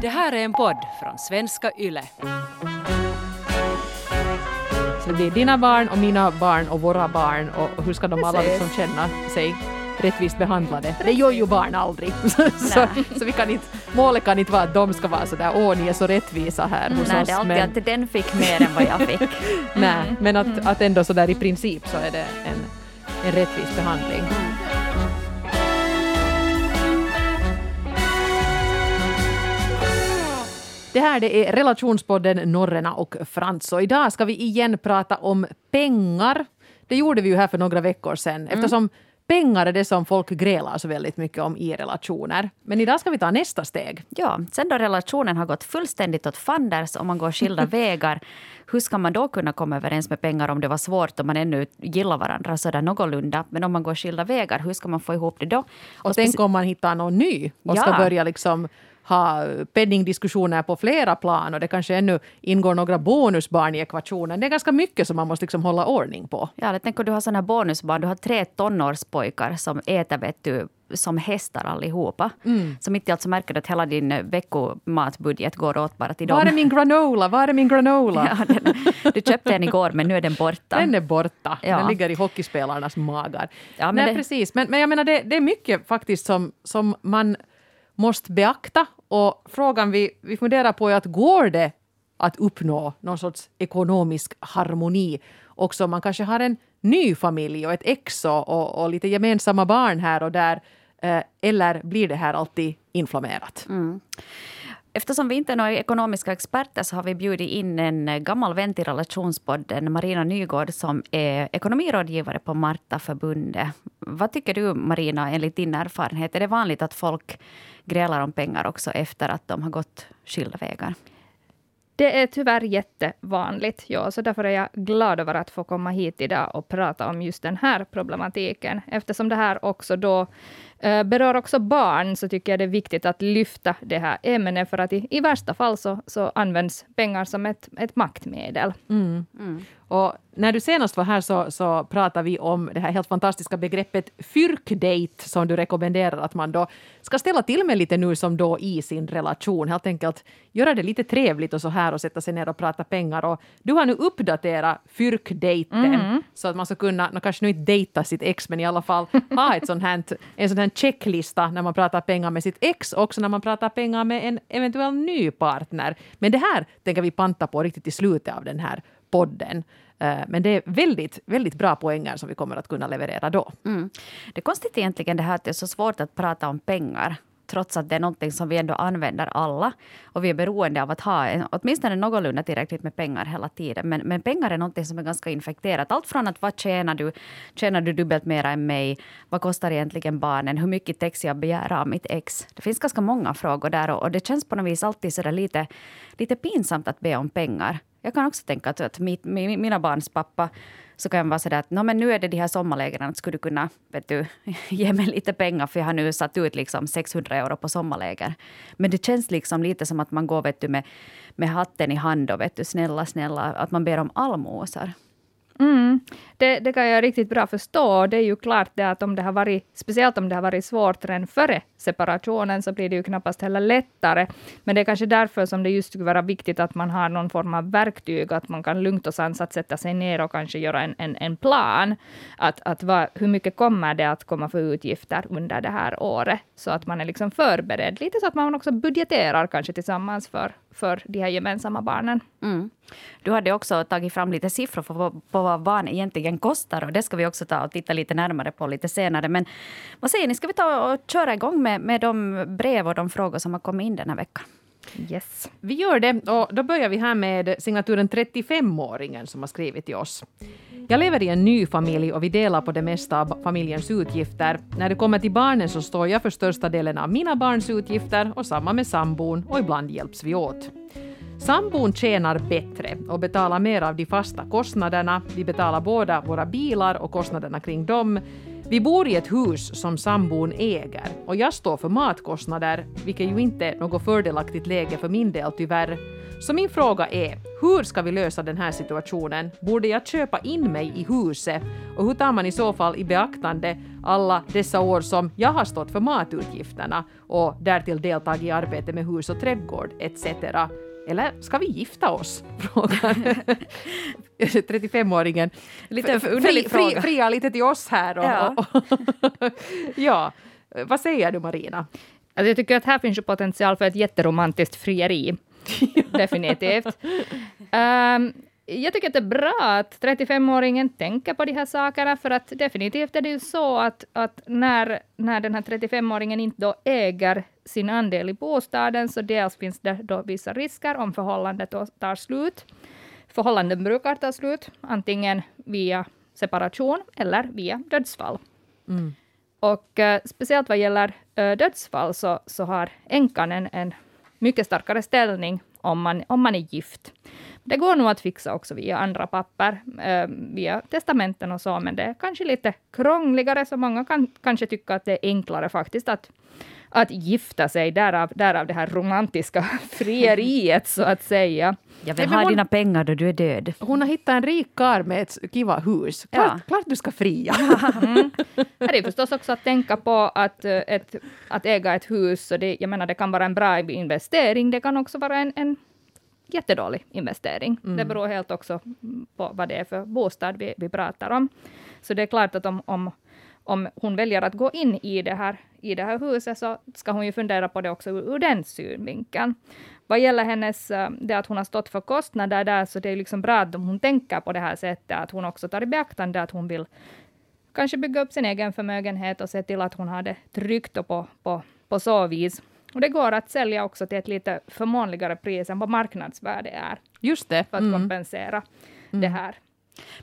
Det här är en podd från svenska YLE. Så det blir dina barn och mina barn och våra barn och hur ska de alla liksom känna sig rättvist behandlade? Det gör ju barn aldrig. så, så vi kan inte, målet kan inte vara att de ska vara sådär åh ni är så rättvisa här hos Nej, oss. det är alltid men, att den fick mer än vad jag fick. nej, men att, att ändå sådär i princip så är det en, en rättvis behandling. Det här det är relationspodden Norrena och Frans och idag ska vi igen prata om pengar. Det gjorde vi ju här för några veckor sedan eftersom pengar är det som folk grälar så väldigt mycket om i relationer. Men idag ska vi ta nästa steg. Ja, sen då relationen har gått fullständigt åt fanders och man går skilda vägar, hur ska man då kunna komma överens med pengar om det var svårt och man ännu gillar varandra sådär någorlunda? Men om man går skilda vägar, hur ska man få ihop det då? Och tänk om man hittar någon ny och ska Ja. börja liksom ha penningdiskussioner på flera plan och det kanske ännu ingår några bonusbarn i ekvationen. Det är ganska mycket som man måste liksom hålla ordning på. Ja, jag tänker du har sådana bonusbarn. Du har tre tonårspojkar som äter vet du, som hästar allihopa. Som inte alltså märker att hela din veckomatbudget går åt bara till dem. Var är min granola? Var är min granola? Ja, den, du köpte en igår men nu är den borta. Den är borta. Ja. Den ligger i hockeyspelarnas magar. Ja, men Nej, det- precis. Men, men jag menar, det, det är mycket faktiskt som, som man måste beakta. Och frågan vi, vi funderar på är att går det att uppnå någon sorts ekonomisk harmoni också om man kanske har en ny familj och ett ex och, och, lite gemensamma barn här och där. Eh, eller blir det här alltid inflammerat? Mm. Eftersom vi inte är några ekonomiska experter så har vi bjudit in en gammal vän till relationspodden, Marina Nygård, som är ekonomirådgivare på Martaförbundet. Vad tycker du, Marina, enligt din erfarenhet? Är det vanligt att folk grälar om pengar också efter att de har gått skilda vägar? Det är tyvärr jättevanligt, ja, så därför är jag glad över att få komma hit idag och prata om just den här problematiken. Eftersom det här också då berör också barn, så tycker jag det är viktigt att lyfta det här ämnet, för att i, i värsta fall så, så används pengar som ett, ett maktmedel. Och när du senast var här så, så pratade vi om det här helt fantastiska begreppet fyrkdate som du rekommenderar att man då ska ställa till med lite nu som då i sin relation. Helt enkelt göra det lite trevligt och så här och sätta sig ner och prata pengar. Och du har nu uppdaterat fyrkdaten så att man ska kunna, nå, kanske nu inte dejta sitt ex men i alla fall ha ett sånt här, en sån här en checklista när man pratar pengar med sitt ex också när man pratar pengar med en eventuell ny partner. Men det här tänker vi panta på riktigt i slutet av den här podden. Eh, men det är väldigt, väldigt bra poänger som vi kommer att kunna leverera då. Mm. Det är konstigt egentligen det här att det är så svårt att prata om pengar trots att det är någonting som vi ändå använder alla. Och vi är beroende av att ha en, åtminstone någorlunda tillräckligt med pengar hela tiden. Men, men pengar är någonting som är ganska infekterat. Allt från att vad tjänar du? Tjänar du dubbelt mer än mig? Vad kostar egentligen barnen? Hur mycket text jag begär av mitt ex? Det finns ganska många frågor där och, och det känns på något vis alltid så där lite, lite pinsamt att be om pengar. Jag kan också tänka att, att mitt, mi- mina barns pappa så kan jag vara sådär att no, men nu är det de här sommarlägren. Skulle du kunna vet du, ge mig lite pengar för jag har nu satt ut liksom 600 euro på sommarläger. Men det känns liksom lite som att man går vet du, med, med hatten i hand och vet du, snälla, snälla, att man ber om allmosor. Mm. Det, det kan jag riktigt bra förstå. Det är ju klart det att om det har varit, speciellt om det har varit svårt redan före separationen, så blir det ju knappast heller lättare. Men det är kanske därför som det just skulle vara viktigt att man har någon form av verktyg, att man kan lugnt och sansat sätta sig ner och kanske göra en, en, en plan. Att, att va, hur mycket kommer det att komma för utgifter under det här året? Så att man är liksom förberedd, lite så att man också budgeterar kanske tillsammans för, för de här gemensamma barnen. Mm. Du hade också tagit fram lite siffror på, på vad barn egentligen kostar. och Det ska vi också ta och titta lite närmare på lite senare. Men vad säger ni, ska vi ta och köra igång med, med de brev och de frågor som har kommit in den här veckan? Yes. Vi gör det och då börjar vi här med signaturen 35-åringen som har skrivit till oss. Jag lever i en ny familj och vi delar på det mesta av familjens utgifter. När det kommer till barnen så står jag för största delen av mina barns utgifter och samma med sambon och ibland hjälps vi åt. Sambon tjänar bättre och betalar mer av de fasta kostnaderna. Vi betalar båda våra bilar och kostnaderna kring dem. Vi bor i ett hus som sambon äger och jag står för matkostnader, vilket ju inte är något fördelaktigt läge för min del tyvärr. Så min fråga är, hur ska vi lösa den här situationen? Borde jag köpa in mig i huset? Och hur tar man i så fall i beaktande alla dessa år som jag har stått för matutgifterna och därtill deltagit i arbete med hus och trädgård etc. Eller ska vi gifta oss? Frågar 35-åringen. Lite fri, fri, fråga. Fria lite till oss här. Och, Ja. och, ja. Vad säger du Marina? Alltså jag tycker att här finns ju potential för ett jätteromantiskt frieri. Definitivt. Ehm, jag tycker att det är bra att 35-åringen tänker på de här sakerna, för att definitivt är det ju så att, att när, när den här 35-åringen inte då äger sin andel i bostaden, så dels finns det då vissa risker om förhållandet tar slut. Förhållanden brukar ta slut, antingen via separation eller via dödsfall. Och eh, speciellt vad gäller eh, dödsfall så, så har änkan en, en mycket starkare ställning om man, om man är gift. Det går nog att fixa också via andra papper, eh, via testamenten och så, men det är kanske lite krångligare, så många kan kanske tycka att det är enklare faktiskt att, att gifta sig, därav, därav det här romantiska frieriet, så att säga. Jag Nej, vill men ha hon- dina pengar då du är död. Hon har hittat en rik karl med ett kiva hus. Klart, Ja. klart du ska fria. Det är förstås också att tänka på att, eh, ett, att äga ett hus, så det, jag menar det kan vara en bra investering, det kan också vara en, en jättedålig investering. Det beror helt också på vad det är för bostad vi, vi pratar om. Så det är klart att om, om, om hon väljer att gå in i det, här, i det här huset, så ska hon ju fundera på det också ur, ur den synvinkeln. Vad gäller hennes, eh, det att hon har stått för kostnader där, så det är liksom bra att hon tänker på det här sättet, att hon också tar i beaktande att hon vill kanske bygga upp sin egen förmögenhet och se till att hon har det tryggt och på, på, på så vis. Och det går att sälja också till ett lite förmånligare pris än vad marknadsvärde är, Just det. för att kompensera det här.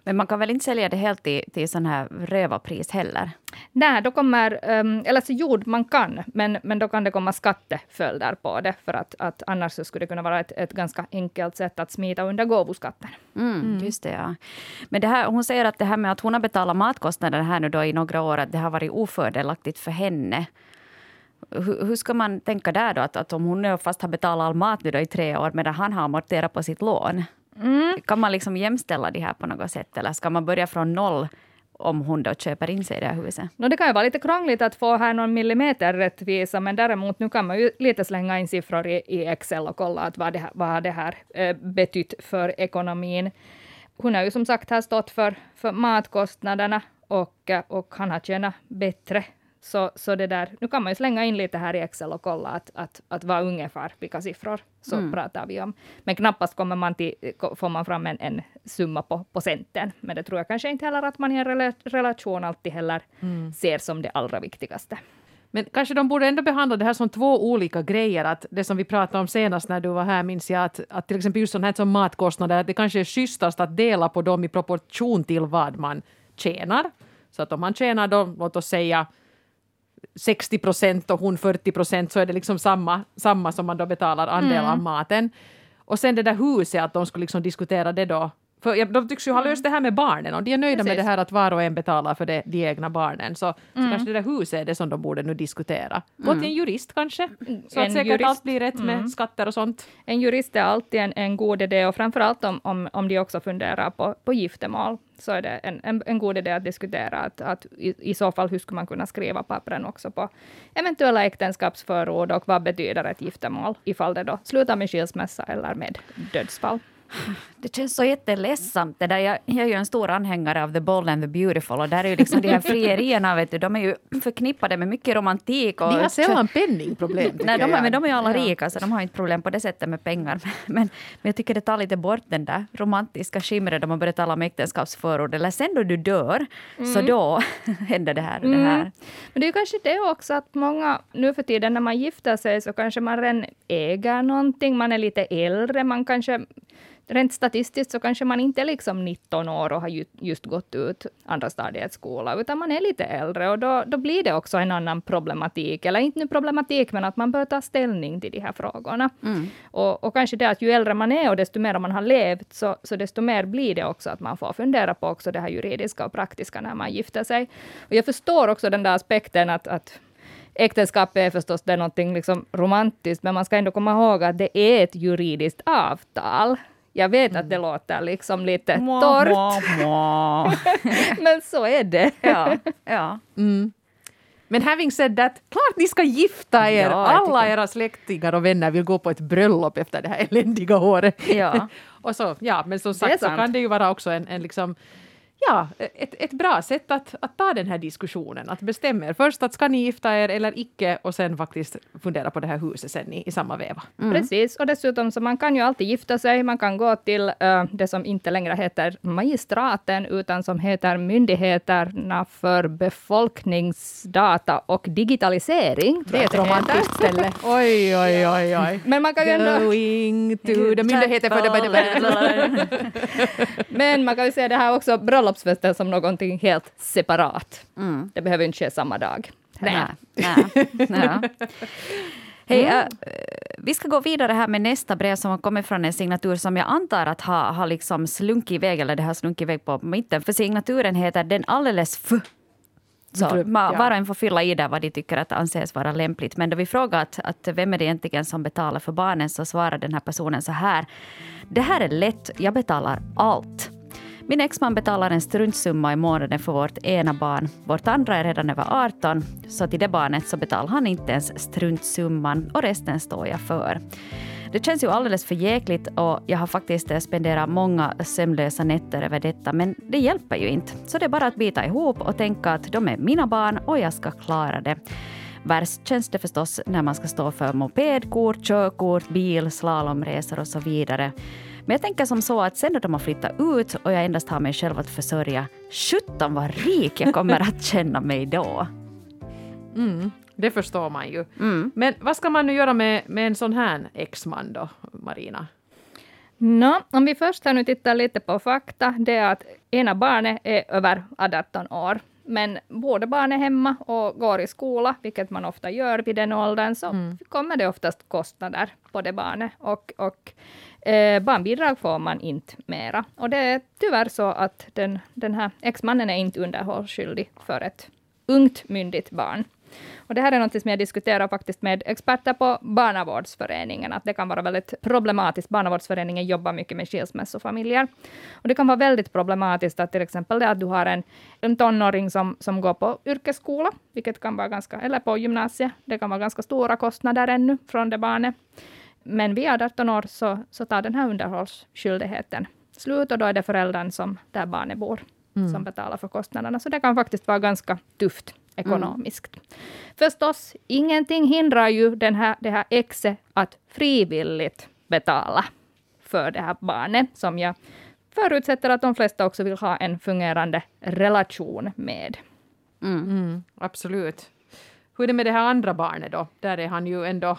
Men man kan väl inte sälja det helt till, till sån här rövarpris heller? Nej, då kommer, um, eller så jord man kan, men, men då kan det komma skatteföljder på det, för att, att annars så skulle det kunna vara ett, ett ganska enkelt sätt att smita under gåvoskatten. Mm, Just det, ja. Men det här, hon säger att det här med att hon har betalat matkostnader här nu då i några år, att det har varit ofördelaktigt för henne. Hur, hur ska man tänka där då? Att, att om hon fast har betalat all mat nu då i tre år medan han har amorterat på sitt lån. Kan man liksom jämställa det här på något sätt? Eller ska man börja från noll om hon då köper in sig i det här huset? No, det kan ju vara lite krångligt att få här någon millimeter rättvisa, men däremot nu kan man ju lite slänga in siffror i, i Excel och kolla att vad, det här, vad har det här eh, betytt för ekonomin. Hon har ju som sagt här stått för, för matkostnaderna och, och han har tjänat bättre. Så, så det där, nu kan man ju slänga in lite här i Excel och kolla att, att, att vad ungefär, vilka siffror så pratar vi om. Men knappast kommer man till, får man fram en, en summa på, på centen. Men det tror jag kanske inte heller att man i en rela- relation alltid heller ser som det allra viktigaste. Men kanske de borde ändå behandla det här som två olika grejer. Att det som vi pratade om senast när du var här minns jag att, att till exempel just sånt här som matkostnader, att det kanske är schysstast att dela på dem i proportion till vad man tjänar. Så att om man tjänar då, låt oss säga 60 procent och hon 40 procent så är det liksom samma, samma som man då betalar andel av maten. Och sen det där huset, att de skulle liksom diskutera det då. För de tycks ju ha löst det här med barnen och de är nöjda med Precis. det här att var och en betalar för det, de egna barnen. Så, så kanske det där huset är det som de borde nu diskutera. Gå till en jurist kanske, så att En säkert jurist. allt blir rätt med skatter och sånt. En jurist är alltid en, en god idé och framförallt om, om, om de också funderar på, på giftermål så är det en, en, en god idé att diskutera att, att i, i så fall hur skulle man kunna skriva pappren också på eventuella äktenskapsförord och vad betyder ett giftermål ifall det då slutar med skilsmässa eller med dödsfall. Det känns så jätteledsamt. Det där. Jag, jag är ju en stor anhängare av The Bold and the Beautiful och där är ju liksom de här frierierna, vet du, de är ju förknippade med mycket romantik. Och De har sällan penningproblem. Nej, de, men de är ju alla rika, så de har inte problem på det sättet med pengar. Men, men jag tycker det tar lite bort den där romantiska skimret då man börjar tala om äktenskapsförord. Eller sen då du dör, så då händer det här och det här. Men det är ju kanske det också att många nu för tiden när man gifter sig så kanske man redan äger någonting, man är lite äldre, man kanske rent statistiskt så kanske man inte är liksom 19 år och har ju, just gått ut andra stadiets skola, utan man är lite äldre och då, då blir det också en annan problematik, eller inte nu problematik, men att man bör ta ställning till de här frågorna. Mm. Och, och kanske det att ju äldre man är och desto mer man har levt, så, så desto mer blir det också att man får fundera på också det här juridiska och praktiska när man gifter sig. Och jag förstår också den där aspekten att, att äktenskapet är förstås det är någonting liksom romantiskt, men man ska ändå komma ihåg att det är ett juridiskt avtal. Jag vet att det låter liksom lite torrt, men så är det. Ja, ja. Men having said that, klart ni ska gifta er! Ja, Alla era släktingar och vänner vill gå på ett bröllop efter det här eländiga året. Ja. och så, ja, men som sagt så kan det ju vara också en, en liksom Ja, ett, ett bra sätt att, att ta den här diskussionen. Att bestämma er först att ska ni gifta er eller icke och sen faktiskt fundera på det här huset sen i, i samma veva. Precis, och dessutom så man kan ju alltid gifta sig. Man kan gå till eh, det som inte längre heter magistraten, utan som heter Myndigheterna för befolkningsdata och digitalisering. Det är ett romantiskt ställe. Oj, oj, oj, oj. Men man kan ju ändå... Going to the myndigheter för. Men man kan ju se det här också, bröllopsfesten, som någonting helt separat. Mm. Det behöver inte ske samma dag. Nej. Nej. Ja. Hej, äh, vi ska gå vidare här med nästa brev som har kommit från en signatur som jag antar att har, har liksom slunkit iväg, eller det har slunkit iväg på mitten. För signaturen heter Den alldeles f. Så ma, var och en får fylla i där vad de tycker att anses vara lämpligt. Men då vi frågar att, att vem är det egentligen som betalar för barnen så svarar den här personen så här. Det här är lätt, jag betalar allt. Min exman betalar en struntsumma i månaden för vårt ena barn. Vårt andra är redan över 18, så till det barnet så betalar han inte ens struntsumman och resten står jag för. Det känns ju alldeles för jäkligt och jag har faktiskt eh, spenderat många sömnlösa nätter över detta, men det hjälper ju inte. Så det är bara att bita ihop och tänka att de är mina barn och jag ska klara det. Värst känns det förstås när man ska stå för mopedkort, körkort, bil, slalomresor och så vidare. Men jag tänker som så att sen när de har flyttat ut och jag endast har mig själv att försörja, sjutton vad rik jag kommer att känna mig då. Mm, det förstår man ju. Men vad ska man nu göra med, med en sån här exman då, Marina? Nå, om vi först här nu tittar lite på fakta, det är att ena barnet är över 18 år. Men båda barn är hemma och går i skola, vilket man ofta gör vid den åldern, så kommer det oftast kostnader på det barnet. Och, och eh, barnbidrag får man inte mera. Och det är tyvärr så att den, den här exmannen är inte underhållsskyldig för ett ungt myndigt barn. Och det här är något som jag diskuterar faktiskt med experter på barnavårdsföreningen, att det kan vara väldigt problematiskt. Barnavårdsföreningen jobbar mycket med skilsmässofamiljer. Och det kan vara väldigt problematiskt att till exempel det att du har en, en tonåring som, som går på yrkesskola, vilket kan vara ganska, eller på gymnasiet, det kan vara ganska stora kostnader ännu från det barnet. Men vid 18 år så, så tar den här underhållsskyldigheten slut och då är det föräldern som där barnet bor som betalar för kostnaderna. Så det kan faktiskt vara ganska tufft ekonomiskt. Förstås, ingenting hindrar ju den här, det här exet att frivilligt betala för det här barnet, som jag förutsätter att de flesta också vill ha en fungerande relation med. Mm, absolut. Hur är det med det här andra barnet då? Där är han ju ändå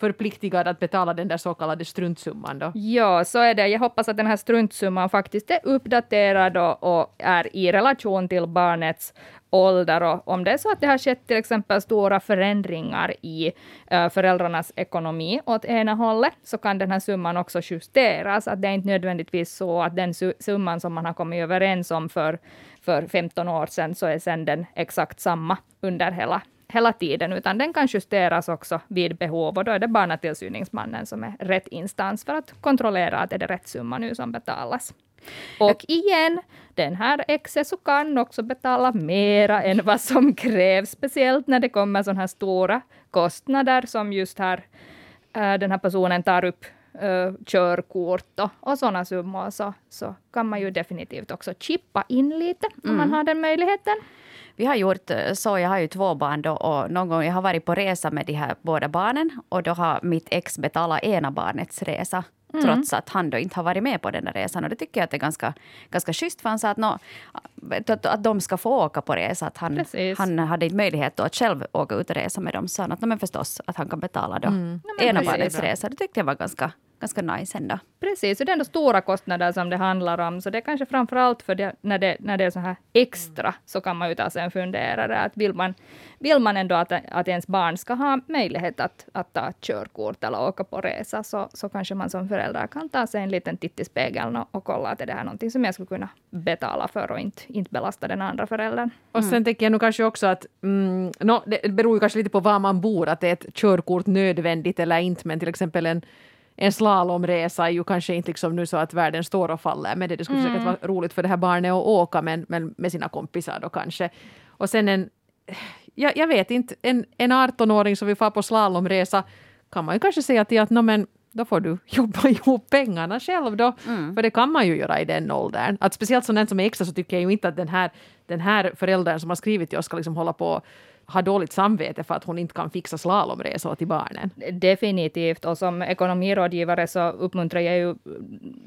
förpliktigad att betala den där så kallade struntsumman då. Ja, så är det. Jag hoppas att den här struntsumman faktiskt är uppdaterad och, och är i relation till barnets ålder. Och om det är så att det har skett till exempel stora förändringar i eh, föräldrarnas ekonomi åt ena hållet, så kan den här summan också justeras. Att det är inte nödvändigtvis så att den su- summan som man har kommit överens om för, för 15 år sedan, så är sen den exakt samma under hela hela tiden, utan den kan justeras också vid behov och då är det barnatillsyningsmannen som är rätt instans för att kontrollera att är det rätt summa nu som betalas. Och igen, den här exet så kan också betala mera än vad som krävs, speciellt när det kommer sådana här stora kostnader som just här äh, den här personen tar upp äh, körkort och, och sådana summor, så, så kan man ju definitivt också chippa in lite om man har den möjligheten. Vi har gjort eh, så, jag har ju två barn då och någon gång jag har varit på resa med de här båda barnen och då har mitt ex betalat ena barnets resa trots att han då inte har varit med på den där resan. Och det tycker jag att det är ganska, ganska schysst för han sa att, nå, att, att de ska få åka på resa. Att han, Precis. han hade inte möjlighet då att själv åka ut och resa med dem. Så han att, "Nå, men förstås att han kan betala då men ena barnets resa. Det tyckte jag var ganska, ganska nice ändå. Precis, och det är ändå stora kostnader som det handlar om, så det är kanske framför allt för det, när, det, när det är så här extra, så kan man ju ta sig en funderare. Att vill, man, vill man ändå att, att ens barn ska ha möjlighet att, att ta körkort eller åka på resa, så, så kanske man som förälder kan ta sig en liten titt i spegeln och, och kolla att är det här någonting som jag skulle kunna betala för och inte, inte belasta den andra föräldern. Och sen tänker jag nog kanske också att, mm, no, det beror ju kanske lite på var man bor, att är ett körkort nödvändigt eller inte, men till exempel en en slalomresa är ju kanske inte liksom nu så att världen står och faller med det. Det skulle mm. säkert vara roligt för det här barnet att åka men, men med sina kompisar då kanske. Och sen en, jag, jag vet inte, en, en 18-åring som vill få på slalomresa kan man ju kanske säga till att no, men då får du jobba ihop pengarna själv då. Mm. För det kan man ju göra i den åldern. Att speciellt som den som är extra så tycker jag ju inte att den här, den här föräldern som har skrivit till oss ska liksom hålla på har dåligt samvete för att hon inte kan fixa slalomresor till barnen. Definitivt, och som ekonomirådgivare så uppmuntrar jag ju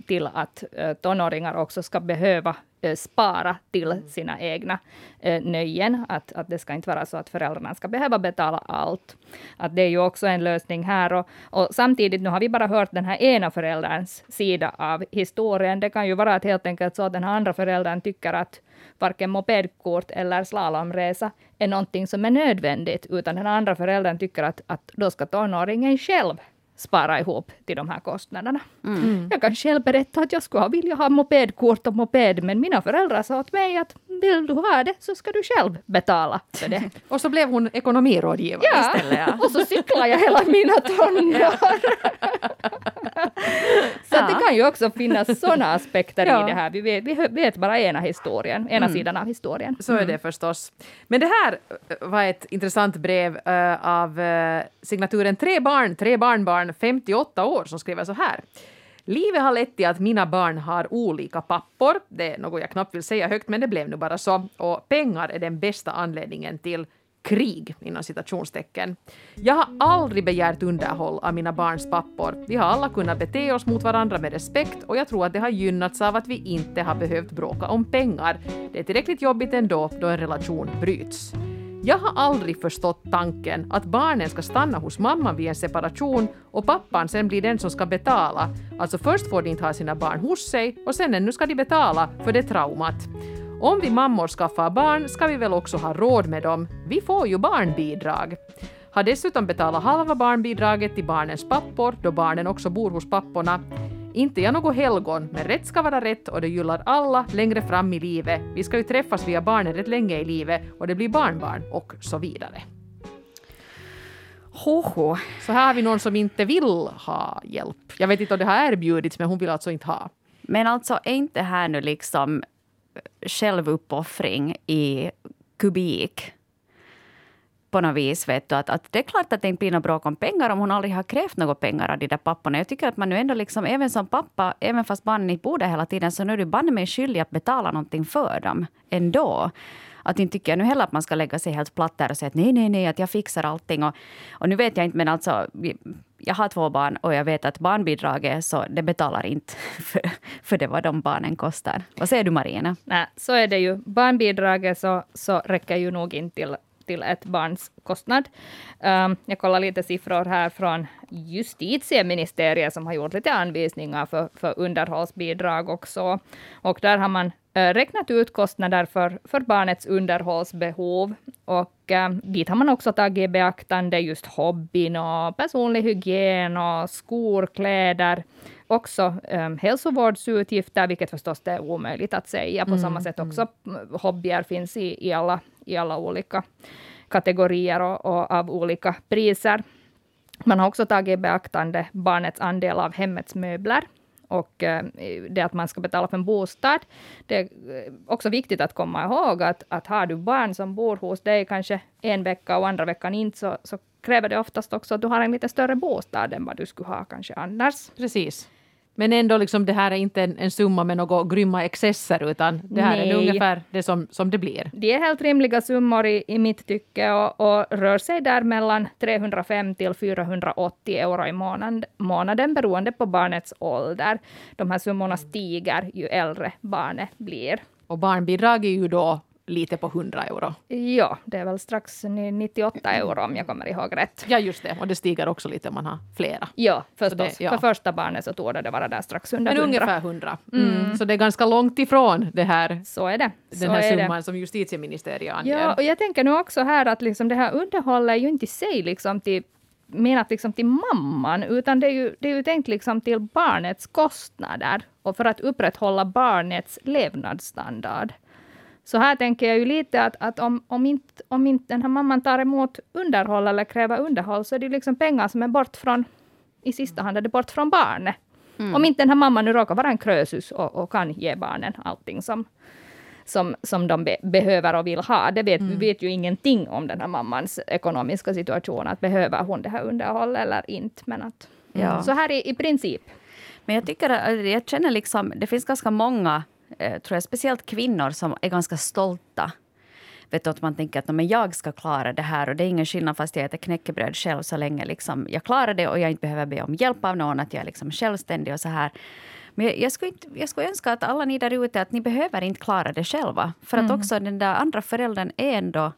till att uh, tonåringar också ska behöva uh, spara till sina egna uh, nöjen. Att, att det ska inte vara så att föräldrarna ska behöva betala allt. Att det är ju också en lösning här. Och, och samtidigt, nu har vi bara hört den här ena förälderns sida av historien. Det kan ju vara att helt enkelt så att den här andra föräldern tycker att varken mopedkort eller slalomresa är någonting som är nödvändigt, utan den andra föräldern tycker att, att då ska tonåringen själv spara ihop till de här kostnaderna. Mm. Jag kan själv berätta att jag skulle vilja ha mopedkort och moped, men mina föräldrar sa åt mig att vill du ha det så ska du själv betala för det. och så blev hon ekonomirådgivare ja. istället. Ja, och så cyklar jag hela mina tonår. så ja. det kan ju också finnas sådana aspekter ja. i det här. Vi vet, vi vet bara ena historien, ena mm. sidan av historien. Så är det mm. förstås. Men det här var ett intressant brev uh, av uh, signaturen Tre barn, tre barnbarn, 58 år som skriver så här. Livet har lett till att mina barn har olika pappor. Det är något jag knappt vill säga högt, men det blev nu bara så. Och pengar är den bästa anledningen till krig inom citationstecken. Jag har aldrig begärt underhåll av mina barns pappor. Vi har alla kunnat bete oss mot varandra med respekt och jag tror att det har gynnats av att vi inte har behövt bråka om pengar. Det är tillräckligt jobbigt ändå då en relation bryts. Jag har aldrig förstått tanken att barnen ska stanna hos mamman vid en separation och pappan sen blir den som ska betala. Alltså först får de inte ha sina barn hos sig och sen ännu ska de betala för det traumat. Om vi mammor skaffar barn ska vi väl också ha råd med dem. Vi får ju barnbidrag. Har dessutom betalat halva barnbidraget till barnens pappor då barnen också bor hos papporna. Inte jag något helgon, men rätt ska vara rätt och det gillar alla längre fram i livet. Vi ska ju träffas via barnen rätt länge i livet och det blir barnbarn och så vidare. Hoho. Så här har vi någon som inte vill ha hjälp. Jag vet inte om det har erbjudits, men hon vill alltså inte ha. Men alltså är inte här nu liksom självuppoffring i kubik? På något vis. Vet du, att, att det är klart att det inte blir något bråk om pengar om hon aldrig har krävt några pengar av de där papporna. Jag tycker att man nu ändå, liksom, även som pappa, även fast barnen inte bor där hela tiden, så nu är du banne mig skyldig att betala någonting för dem ändå. Att inte tycker jag nu heller att man ska lägga sig helt platt där och säga att nej, nej, nej, att jag fixar allting. Och, och nu vet jag inte, men alltså jag har två barn och jag vet att barnbidraget så det betalar inte för, för det vad de barnen kostar. Vad säger du Marina? Nej, så är det ju. Barnbidraget så, så räcker ju nog inte till till ett barns kostnad. Um, jag kollar lite siffror här från justitieministeriet som har gjort lite anvisningar för, för underhållsbidrag också. Och där har man uh, räknat ut kostnader för, för barnets underhållsbehov. Och uh, dit har man också tagit i beaktande just hobbyn och personlig hygien och skor, kläder också um, hälsovårdsutgifter, vilket förstås är omöjligt att säga. På mm, samma sätt också mm. hobbyer finns i, i, alla, i alla olika kategorier och, och av olika priser. Man har också tagit i beaktande barnets andel av hemmets möbler och eh, det att man ska betala för en bostad. Det är eh, också viktigt att komma ihåg att, att har du barn som bor hos dig kanske en vecka och andra veckan inte, så, så kräver det oftast också att du har en lite större bostad än vad du skulle ha kanske annars. Precis. Men ändå, liksom, det här är inte en, en summa med några grymma excesser, utan det här Nej. är ungefär det som, som det blir. Det är helt rimliga summor i, i mitt tycke och, och rör sig där mellan 305 till 480 euro i månaden, månaden beroende på barnets ålder. De här summorna stiger ju äldre barnet blir. Och barnbidrag är ju då lite på 100 euro. Ja, det är väl strax 98 euro om jag kommer ihåg rätt. Ja, just det. Och det stiger också lite om man har flera. Ja, förstås. det- ja. För första barnet så torde det vara där strax under Men 100. ungefär 100. Mm. Så det är ganska långt ifrån det här, Så är det. den så här är det. summan som justitieministeriet anger. Ja, och jag tänker nu också här att liksom det här underhållet är ju inte i sig liksom till, menat liksom till mamman, utan det är, ju, det är ju tänkt liksom till barnets kostnader och för att upprätthålla barnets levnadsstandard. Så här tänker jag ju lite att, att om, om, inte, om inte den här mamman tar emot underhåll eller kräver underhåll, så är det liksom pengar som är bort från, i sista hand är det bort från barnet. Om inte den här mamman nu råkar vara en krösus och, och kan ge barnen allting som, som, som de be, behöver och vill ha. Det vet, Vi vet ju ingenting om den här mammans ekonomiska situation, att behöver hon det här underhåll eller inte. Men att, Ja. Så här i, i princip. Men jag tycker att jag känner liksom, det finns ganska många, tror jag, speciellt kvinnor som är ganska stolta. Vet du, att man tänker att "Nå, men jag ska klara det här och det är ingen skillnad fast jag äter knäckebröd själv så länge liksom, jag klarar det och jag inte behöver be om hjälp av någon, att jag är liksom självständig och så här. Men jag, jag, skulle inte, jag skulle önska att alla ni där ute, att ni behöver inte klara det själva. För att också den där andra föräldern är ändå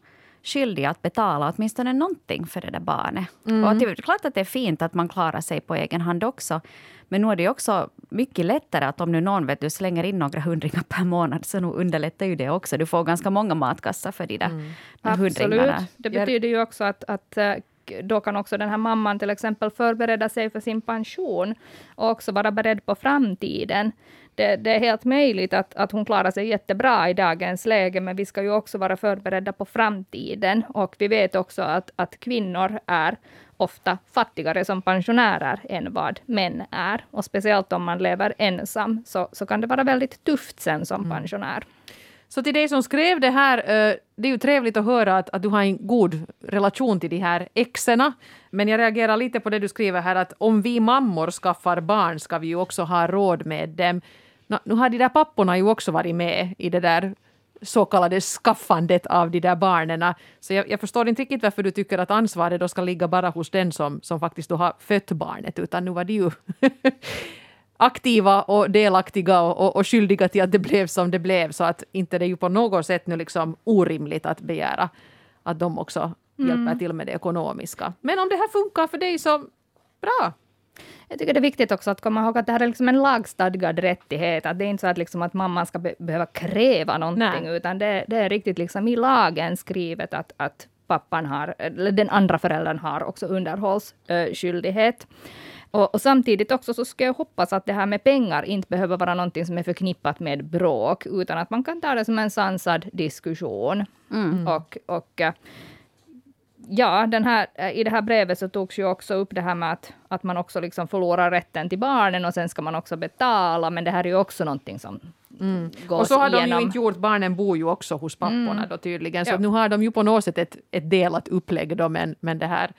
skyldig att betala åtminstone någonting för det där barnet. Och att det är klart att det är fint att man klarar sig på egen hand också. Men nu är det också mycket lättare att om nu någon vet du, slänger in några hundringar per månad så nu underlättar ju det också. Du får ganska många matkassar för de där hundringarna. Absolut. Det Jag- betyder ju också att, att eh, då kan också den här mamman till exempel förbereda sig för sin pension och också vara beredd på framtiden. Det, det är helt möjligt att, att hon klarar sig jättebra i dagens läge, men vi ska ju också vara förberedda på framtiden. Och vi vet också att, att kvinnor är ofta fattigare som pensionärer än vad män är. Och speciellt om man lever ensam, så, så kan det vara väldigt tufft sen som pensionär. Så till dig som skrev det här, eh, det är ju trevligt att höra att, att du har en god relation till de här exerna. Men jag reagerar lite på det du skriver här att om vi mammor skaffar barn ska vi ju också ha råd med dem. Nå, nu har de där papporna ju också varit med i det där så kallade skaffandet av de där barnen. Så jag, jag förstår inte riktigt varför du tycker att ansvaret då ska ligga bara hos den som, som faktiskt då har fött barnet, utan nu var det ju aktiva och delaktiga och, och, och skyldiga till att det blev som det blev. Så att inte det är ju på något sätt nu liksom orimligt att begära att de också hjälper till med det ekonomiska. Men om det här funkar för dig så bra. Jag tycker det är viktigt också att komma ihåg att det här är liksom en lagstadgad rättighet. Att det är inte så att, liksom att mamman ska be behöva kräva någonting, Nej. utan det, det är riktigt liksom i lagen skrivet att, att pappan har, eller den andra föräldern har också underhållsskyldighet. Och, och samtidigt också så ska jag hoppas att det här med pengar inte behöver vara någonting som är förknippat med bråk, utan att man kan ta det som en sansad diskussion. Och, och eh, Ja, den här, eh, i det här brevet så togs ju också upp det här med att, att man också liksom förlorar rätten till barnen och sen ska man också betala, men det här är ju också någonting som gås Mm. Och så har de ju igenom. inte gjort, barnen bor ju också hos papporna Mm. då tydligen. Så Ja. nu har de ju på något sätt ett, ett delat upplägg då, men, men det här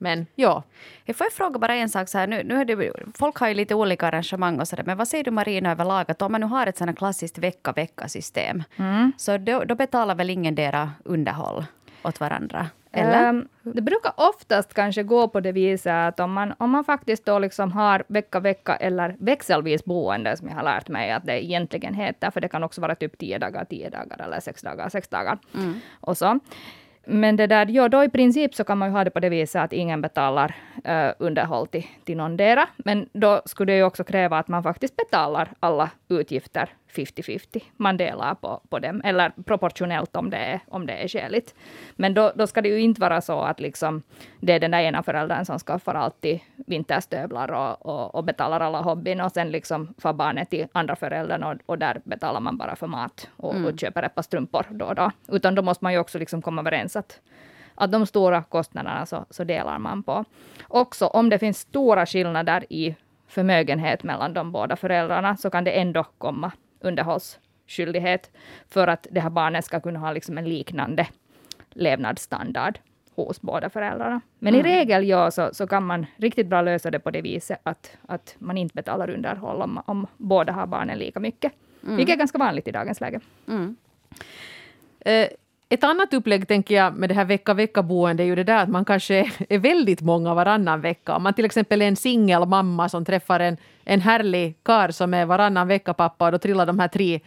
men ja, Jag får jag fråga bara en sak så här nu, nu är det, folk har ju lite olika arrangemang och så där, men vad säger du Marina överlag att om man nu har ett sådant klassiskt vecka-vecka-system Mm. så då, då betalar väl ingen dera underhåll åt varandra? Eller? Ehm, det brukar oftast kanske gå på det viset att om man, om man faktiskt då liksom har vecka, vecka eller växelvis boende, som jag har lärt mig att det egentligen heter, för det kan också vara typ 10 dagar, 10 dagar eller 6 dagar, 6 dagar. Och så. Men det där, ja, då i princip så kan man ju ha det på det viset att ingen betalar eh, underhåll till, till någondera. Men då skulle det ju också kräva att man faktiskt betalar alla utgifter 50-50. Man delar på, på dem, eller proportionellt om det är, om det är skäligt. Men då, då ska det ju inte vara så att liksom, det är den där ena föräldern som skaffar alltid vinterstövlar och, och, och betalar alla hobbyn och sen liksom får barnet till andra föräldern och, och där betalar man bara för mat och, och köper ett par strumpor då och då. Utan då måste man ju också liksom komma överens att, att de stora kostnaderna så, så delar man på. Också om det finns stora skillnader i förmögenhet mellan de båda föräldrarna så kan det ändå komma underhållsskyldighet för att det här barnet ska kunna ha liksom en liknande levnadsstandard hos båda föräldrarna. Men i regel ja, så, så kan man riktigt bra lösa det på det viset att, att man inte betalar underhåll om, om båda har barnen lika mycket. Vilket är ganska vanligt i dagens läge. Mm. Eh, ett annat upplägg tänker jag med det här vecka-vecka-boende är ju det där att man kanske är väldigt många varannan vecka. Om man till exempel är en singelmamma som träffar en, en härlig kar som är varannan vecka pappa och då trillar de här tre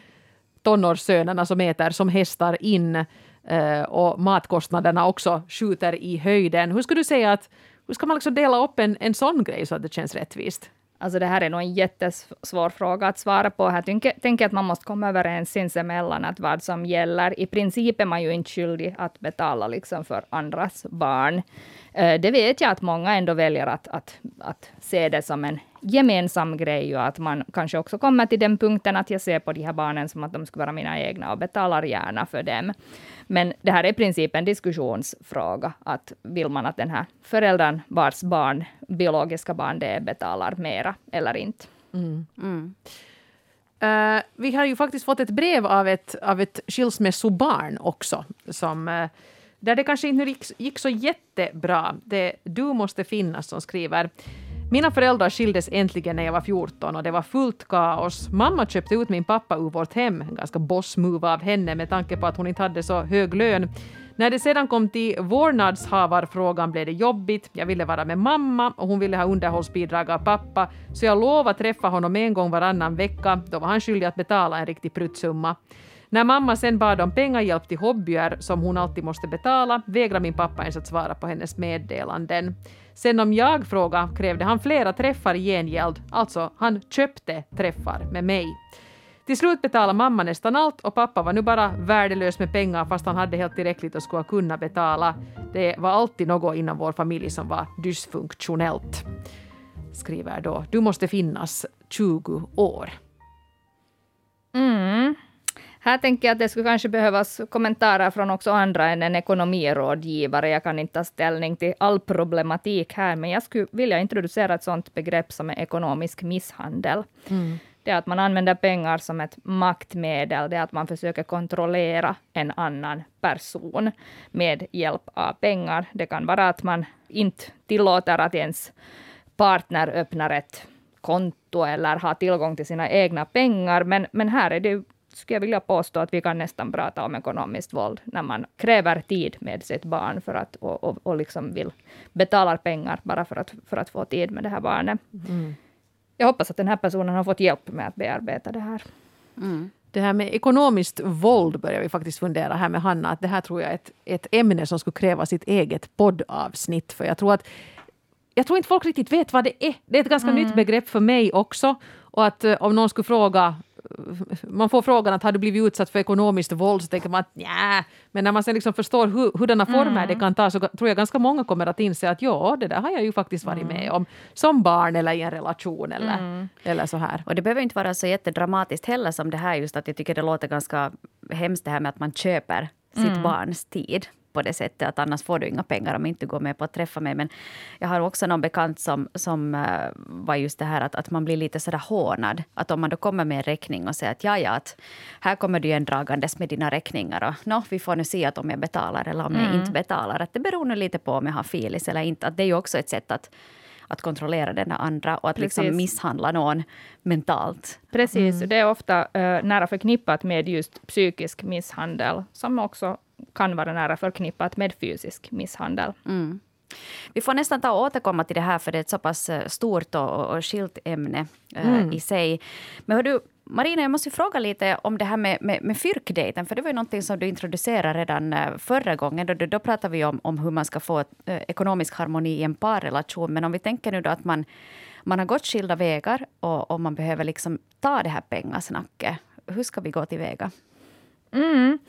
tonårssönerna som äter som hästar in eh, och matkostnaderna också skjuter i höjden. Hur skulle du säga att hur ska man liksom dela upp en, en sån grej så att det känns rättvist? Alltså det här är nog en jättesvår fråga att svara på. Här tänker, tänker att man måste komma överens sinsemellan att vad som gäller. I princip är man ju inte skyldig att betala liksom för andras barn. Eh, det vet jag att många ändå väljer att, att, att se det som en gemensam grej och att man kanske också kommer till den punkten att jag ser på de här barnen som att de skulle vara mina egna och betalar gärna för dem. Men det här är i princip en diskussionsfråga. Att vill man att den här föräldern vars barn, biologiska barn det är, betalar mera eller inte? Mm. Mm. Uh, vi har ju faktiskt fått ett brev av ett, av ett skilsmässobarn också. Som, uh, där det kanske inte gick, gick så jättebra. Det Du måste finnas som skriver mina föräldrar skildes äntligen när jag var 14 och det var fullt kaos. Mamma köpte ut min pappa ur vårt hem, en ganska boss-move av henne med tanke på att hon inte hade så hög lön. När det sedan kom till vårdnadshavarfrågan blev det jobbigt. Jag ville vara med mamma och hon ville ha underhållsbidrag av pappa, så jag lovade träffa honom en gång varannan vecka. Då var han skyldig att betala en riktig pruttsumma. När mamma sen bad om pengahjälp till hobbyer som hon alltid måste betala vägrade min pappa ens att svara på hennes meddelanden. Sen om jag frågade krävde han flera träffar i gengäld, alltså han köpte träffar med mig. Till slut betalade mamma nästan allt och pappa var nu bara värdelös med pengar fast han hade helt tillräckligt och skulle kunna betala. Det var alltid något inom vår familj som var dysfunktionellt. Skriver då, du måste finnas 20 år. Mm. Här tänker jag att det skulle kanske behövas kommentarer från också andra än en ekonomirådgivare. Jag kan inte ta ställning till all problematik här, men jag skulle vilja introducera ett sådant begrepp som är ekonomisk misshandel. Mm. Det är att man använder pengar som ett maktmedel. Det är att man försöker kontrollera en annan person med hjälp av pengar. Det kan vara att man inte tillåter att ens partner öppnar ett konto eller har tillgång till sina egna pengar. Men, men här är det skulle jag vilja påstå att vi kan nästan prata om ekonomiskt våld, när man kräver tid med sitt barn för att, och, och, och liksom vill betalar pengar bara för att, för att få tid med det här barnet. Mm. Jag hoppas att den här personen har fått hjälp med att bearbeta det här. Mm. Det här med ekonomiskt våld börjar vi faktiskt fundera här med Hanna. Att det här tror jag är ett, ett ämne som skulle kräva sitt eget poddavsnitt. För jag tror att jag tror inte folk riktigt vet vad det är. Det är ett ganska mm. nytt begrepp för mig också. Och att eh, om någon skulle fråga man får frågan att har du blivit utsatt för ekonomiskt våld så tänker man att nej, men när man sen liksom förstår hur, hurdana former mm. det kan ta så tror jag ganska många kommer att inse att ja, det där har jag ju faktiskt varit med mm. om som barn eller i en relation eller, mm. eller så här. Och det behöver inte vara så jättedramatiskt heller som det här just att jag tycker det låter ganska hemskt det här med att man köper sitt mm. barns tid på det sättet att annars får du inga pengar om inte du går med på att träffa mig. Men jag har också någon bekant som, som uh, var just det här att, att man blir lite sådär hånad. Att om man då kommer med en räkning och säger att ja, ja, att här kommer du igen dragandes med dina räkningar och no, vi får nu se att om jag betalar eller om mm. jag inte betalar. Att det beror nu lite på om jag har filis eller inte. Att det är ju också ett sätt att att kontrollera den andra och att liksom misshandla någon mentalt. Precis, mm. det är ofta uh, nära förknippat med just psykisk misshandel som också kan vara nära förknippat med fysisk misshandel. Mm. Vi får nästan ta och återkomma till det här, för det är ett så pass eh, stort och, och skilt ämne eh, mm. i sig. Men hör du, Marina, jag måste fråga lite om det här med, med, med fyrkdejten, för det var ju någonting som du introducerade redan eh, förra gången. Då, då pratade vi om, om hur man ska få eh, ekonomisk harmoni i en parrelation. Men om vi tänker nu då att man, man har gått skilda vägar och, och man behöver liksom ta det här pengasnacket. Hur ska vi gå tillväga? Mm.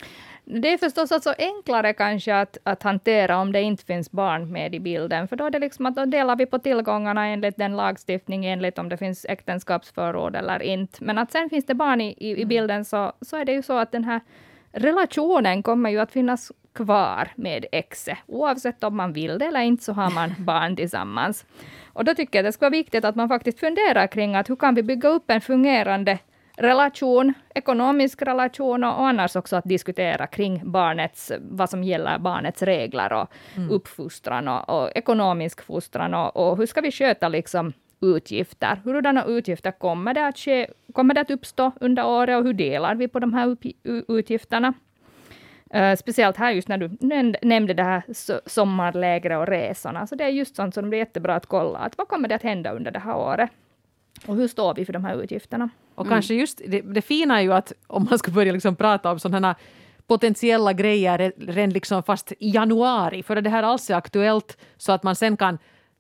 Det är förstås alltså enklare kanske att, att hantera om det inte finns barn med i bilden, för då är det liksom att då delar vi på tillgångarna enligt den lagstiftning, enligt om det finns äktenskapsförord eller inte. Men att sen finns det barn i, i, i mm. bilden så, så är det ju så att den här relationen kommer ju att finnas kvar med exet. Oavsett om man vill det eller inte så har man barn tillsammans. Och då tycker jag det ska vara viktigt att man faktiskt funderar kring att hur kan vi bygga upp en fungerande relation, ekonomisk relation och annars också att diskutera kring barnets, vad som gäller barnets regler och mm. uppfostran och, och ekonomisk fostran och, och, hur ska vi sköta liksom utgifter. Hurdana utgifter kommer det att, ske, kommer det att uppstå under året och hur delar vi på de här utgifterna? Uh, speciellt här just när du nämnde det här sommarlägret och resorna. Så det är just sånt som det blir jättebra att kolla. Att vad kommer det att hända under det här året? Och hur står vi för de här utgifterna? Och kanske just det, det fina är ju att om man ska börja liksom prata om sådana här potentiella grejer redan liksom fast i januari, för det här alls är aktuellt så att man sen kan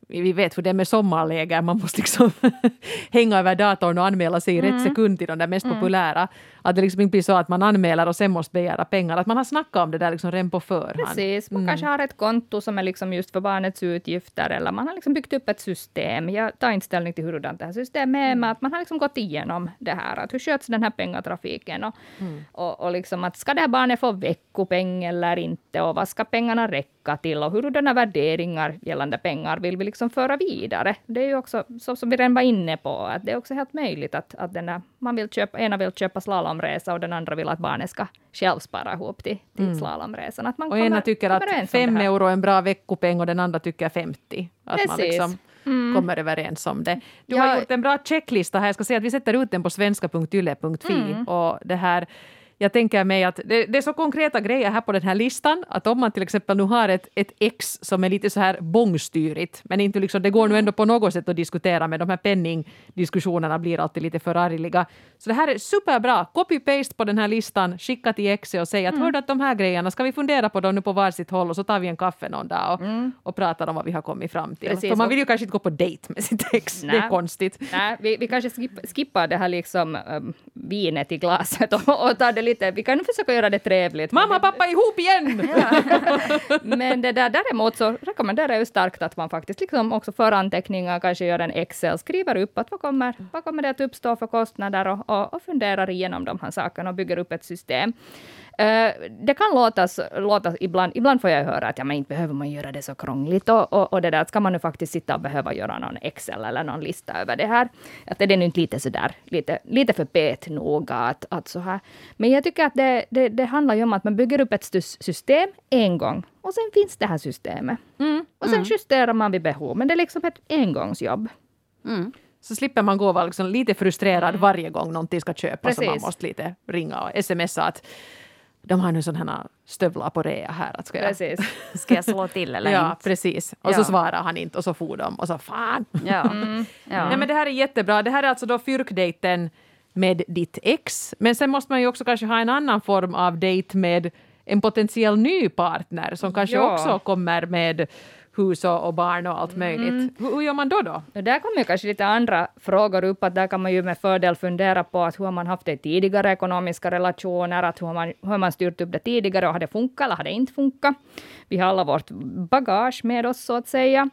vi vet hur det är med sommarläger, man måste liksom hänga över datorn och anmäla sig i rätt Mm. sekund till de där mest populära. Att det liksom inte blir så att man anmäler och sen måste begära pengar. Att man har snackat om det där liksom redan på förhand. Precis, man kanske har ett konto som är liksom just för barnets utgifter eller man har liksom byggt upp ett system. Jag tar inte ställning till hurdant det här systemet är, men att man har liksom gått igenom det här. Att hur sköts den här pengatrafiken och, och, och liksom att ska det här barnet få veckopeng eller inte och vad ska pengarna räcka till och hurdana värderingar gällande pengar vill vi liksom föra vidare. Det är ju också så som vi redan var inne på, att det är också helt möjligt att, att den där, man vill köpa, ena vill köpa slalomresa och den andra vill att barnet ska själv spara ihop till, till slalomresan. Att man Och ena tycker att fem euro är en bra veckopeng och den andra tycker 50. Att man Precis. liksom kommer överens om det. Du Ja. har gjort en bra checklista här. Jag ska säga att vi sätter ut den på svenska.yle.fi. Och det här, jag tänker mig att det, det är så konkreta grejer här på den här listan att om man till exempel nu har ett, ett ex som är lite så här bångstyrigt men inte liksom, det går nu ändå på något sätt att diskutera med de här penningdiskussionerna blir alltid lite för argliga. Så det här är superbra. Copy-paste på den här listan, skicka till exet och säg att hörde att de här grejerna, ska vi fundera på dem nu på varsitt håll och så tar vi en kaffe någon dag och, och pratar om vad vi har kommit fram till. Precis, För man vill ju kanske inte gå på dejt med sitt ex, det är konstigt. Nej, vi, vi kanske skip, skippar det här liksom um, vinet i glaset och, och tar det lite, vi kan försöka göra det trevligt. Mamma och pappa ihop igen! Men det där, däremot så rekommenderar jag ju starkt att man faktiskt liksom också för anteckningar, kanske gör en Excel, skriver upp att vad kommer, vad kommer det att uppstå för kostnader och, och, och funderar igenom de här sakerna och bygger upp ett system. Eh, det kan låta, låta ibland, ibland får jag höra att ja, men inte behöver man göra det så krångligt och, och, och det där, ska man nu faktiskt sitta och behöva göra någon Excel eller någon lista över det här. Att det är nu inte lite sådär, lite, lite för petnoga att, att så här. Men jag tycker att det, det, det handlar ju om att man bygger upp ett sys- system en gång och sen finns det här systemet. Och sen justerar man vid behov, men det är liksom ett engångsjobb. Så slipper man gå och vara liksom lite frustrerad varje gång någonting ska köpas och man Precis. måste lite ringa och smsa att de har nu sådana här stövlar på rea här. Att ska jag... Precis. Ska jag slå till eller Ja, inte? precis. Och Ja. så svarar han inte och så for de och så fan. Ja. ja. Nej, men det här är jättebra. Det här är alltså då fyrkdejten med ditt ex. Men sen måste man ju också kanske ha en annan form av dejt med en potentiell ny partner som kanske Ja. också kommer med hus och, och barn och allt möjligt. Hur, hur gör man då? då? Och där kommer kanske lite andra frågor upp, att där kan man ju med fördel fundera på att hur har man haft det i tidigare ekonomiska relationer, att hur har man, hur har man styrt upp det tidigare och har det funkat eller har det inte funkat? Vi har alla vårt bagage med oss så att säga.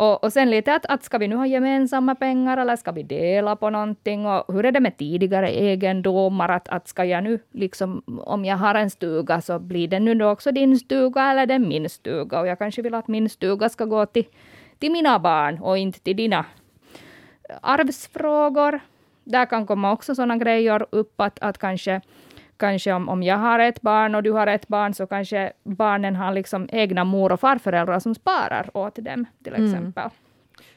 Och, och sen lite att, att ska vi nu ha gemensamma pengar eller ska vi dela på någonting och hur är det med tidigare egendomar? Att, att ska jag nu liksom, om jag har en stuga så blir det nu då också din stuga eller den min stuga och jag kanske vill att min stuga ska gå till, till mina barn och inte till dina arvsfrågor. Där kan komma också sådana grejer upp att, att kanske, kanske om, om jag har ett barn och du har ett barn så kanske barnen har liksom egna mor och farföräldrar som sparar åt dem till exempel.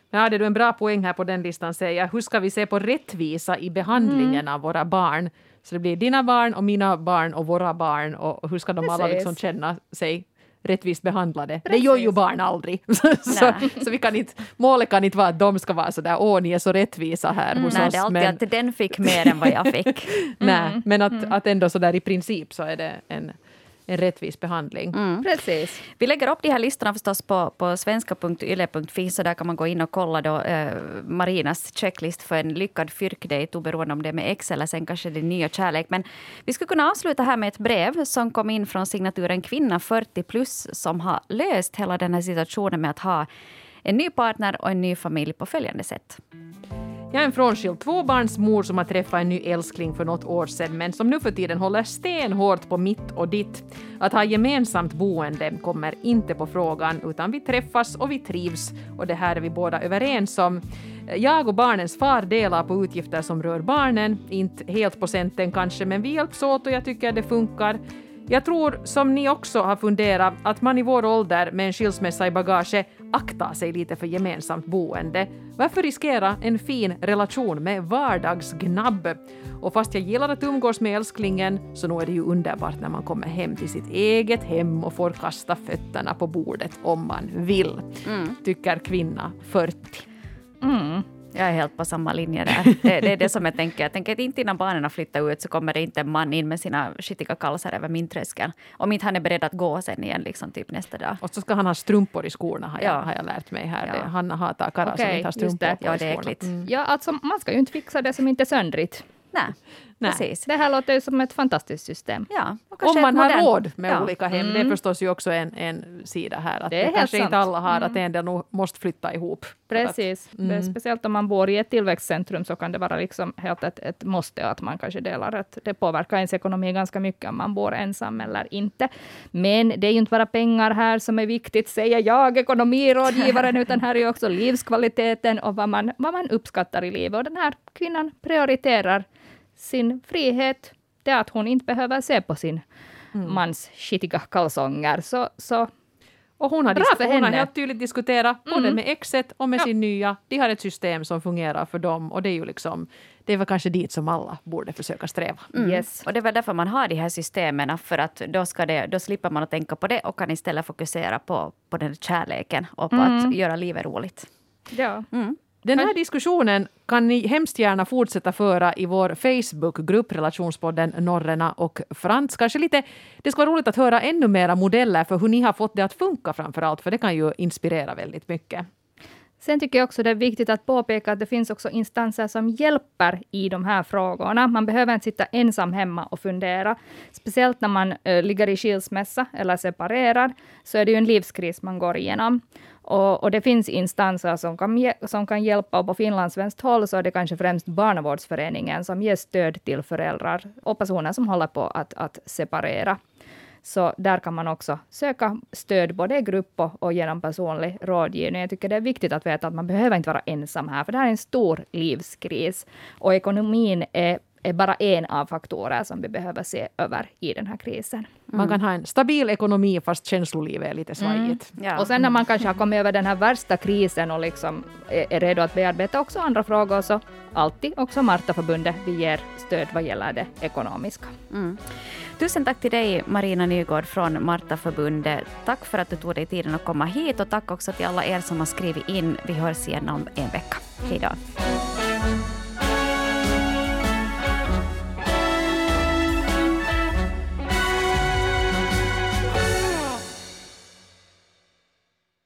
Ja, det är du en bra poäng här på den listan säger. Hur ska vi se på rättvisa i behandlingen av våra barn? Så det blir dina barn och mina barn och våra barn och hur ska de alla Precis. liksom känna sig rättvist behandlade? Det gör ju Precis. barn aldrig. så, så vi kan inte, målet kan inte vara att de ska vara så där, åh ni är så rättvisa här hos Nej, oss. det är alltid men, att den fick mer än vad jag fick. nej, men att, att ändå så där i princip så är det en, en rättvis behandling. Precis. Vi lägger upp de här listorna förstås på, på svenska.yle.fi så där kan man gå in och kolla då, eh, Marinas checklist för en lyckad fyrkdejt oberoende om det är med ex eller sen kanske det är nya kärlek. Men vi skulle kunna avsluta här med ett brev som kom in från signaturen Kvinna 40 plus som har löst hela den här situationen med att ha en ny partner och en ny familj på följande sätt. Jag är en frånskild tvåbarnsmor som har träffat en ny älskling för något år sedan men som nu för tiden håller stenhårt på mitt och ditt. Att ha gemensamt boende kommer inte på frågan utan vi träffas och vi trivs och det här är vi båda överens om. Jag och barnens far delar på utgifter som rör barnen, inte helt på centen kanske men vi hjälps åt och jag tycker det funkar. Jag tror, som ni också har funderat, att man i vår ålder med en skilsmässa i bagage aktar sig lite för gemensamt boende. Varför riskera en fin relation med vardagsgnabb? Och fast jag gillar att umgås med älsklingen så nog är det ju underbart när man kommer hem till sitt eget hem och får kasta fötterna på bordet om man vill. Tycker kvinna 40. Mm. Jag är helt på samma linje där. Det, det är det som jag tänker. Jag tänker att inte innan barnen flyttar ut så kommer det inte en man in med sina skitiga kalsar över min tröskel. Om inte han är beredd att gå sen igen liksom typ nästa dag. Och så ska han ha strumpor i skorna har, jag, Ja. har jag lärt mig här. Ja. Det, han hatar karlar som Okej, inte har strumpor det. på Ja, det är skorna. äckligt. Mm. Ja, alltså man ska ju inte fixa det som inte är söndrigt. Nej, Nej. precis. Det här låter ju som ett fantastiskt system. Ja, Om man har råd med ja. olika hem. Det är förstås ju också en, en sida här. Att Det det kanske inte sant. alla har, att en del måste flytta ihop. För att- Precis. Det- Speciellt om man bor i ett tillväxtcentrum så kan det vara liksom helt ett, ett måste att man kanske delar. Ett, det påverkar ens ekonomi ganska mycket om man bor ensam eller inte. Men det är ju inte bara pengar här som är viktigt, säger jag, ekonomirådgivaren, utan här är ju också livskvaliteten och vad man, vad man uppskattar i livet. Och den här kvinnan prioriterar sin frihet, det att hon inte behöver se på sin mans skitiga kalsonger. Så, så Och hon har, Bra dis- för hon har helt tydligt diskuterat både Mm. med exet och med Ja. sin nya. De har ett system som fungerar för dem och det är ju liksom, det är väl kanske dit som alla borde försöka sträva. yes. Och det är väl därför man har de här systemen, för att då, ska det, då slipper man att tänka på det och kan istället fokusera på, på den kärleken och på att göra livet roligt. Ja. Den här diskussionen kan ni hemskt gärna fortsätta föra i vår Facebookgrupp Relationspodden Norrena och Frans. Kanske lite, det skulle vara roligt att höra ännu mera modeller för hur ni har fått det att funka framför allt, för det kan ju inspirera väldigt mycket. Sen tycker jag också det är viktigt att påpeka att det finns också instanser som hjälper i de här frågorna. Man behöver inte sitta ensam hemma och fundera. Speciellt när man eh, ligger i skilsmässa eller separerar, så är det ju en livskris man går igenom. Och, och det finns instanser som kan, som kan hjälpa, och på finlandssvenskt håll så är det kanske främst Barnavårdsföreningen som ger stöd till föräldrar och personer som håller på att, att separera. Så där kan man också söka stöd både i grupp och, och genom personlig rådgivning. Jag tycker det är viktigt att veta att man behöver inte vara ensam här, för det här är en stor livskris. Och ekonomin är, är bara en av faktorer som vi behöver se över i den här krisen. Man kan ha en stabil ekonomi fast känslolivet är lite svajigt. Ja. Och sen när man kanske har kommit över den här värsta krisen och liksom är, är redo att bearbeta också andra frågor, så alltid också Martaförbundet, vi ger stöd vad gäller det ekonomiska. Mm. Tusen tack till dig Marina Nygård från Martaförbundet. Tack för att du tog dig tiden att komma hit och tack också till alla er som har skrivit in. Vi hörs igen om en vecka. Hej då.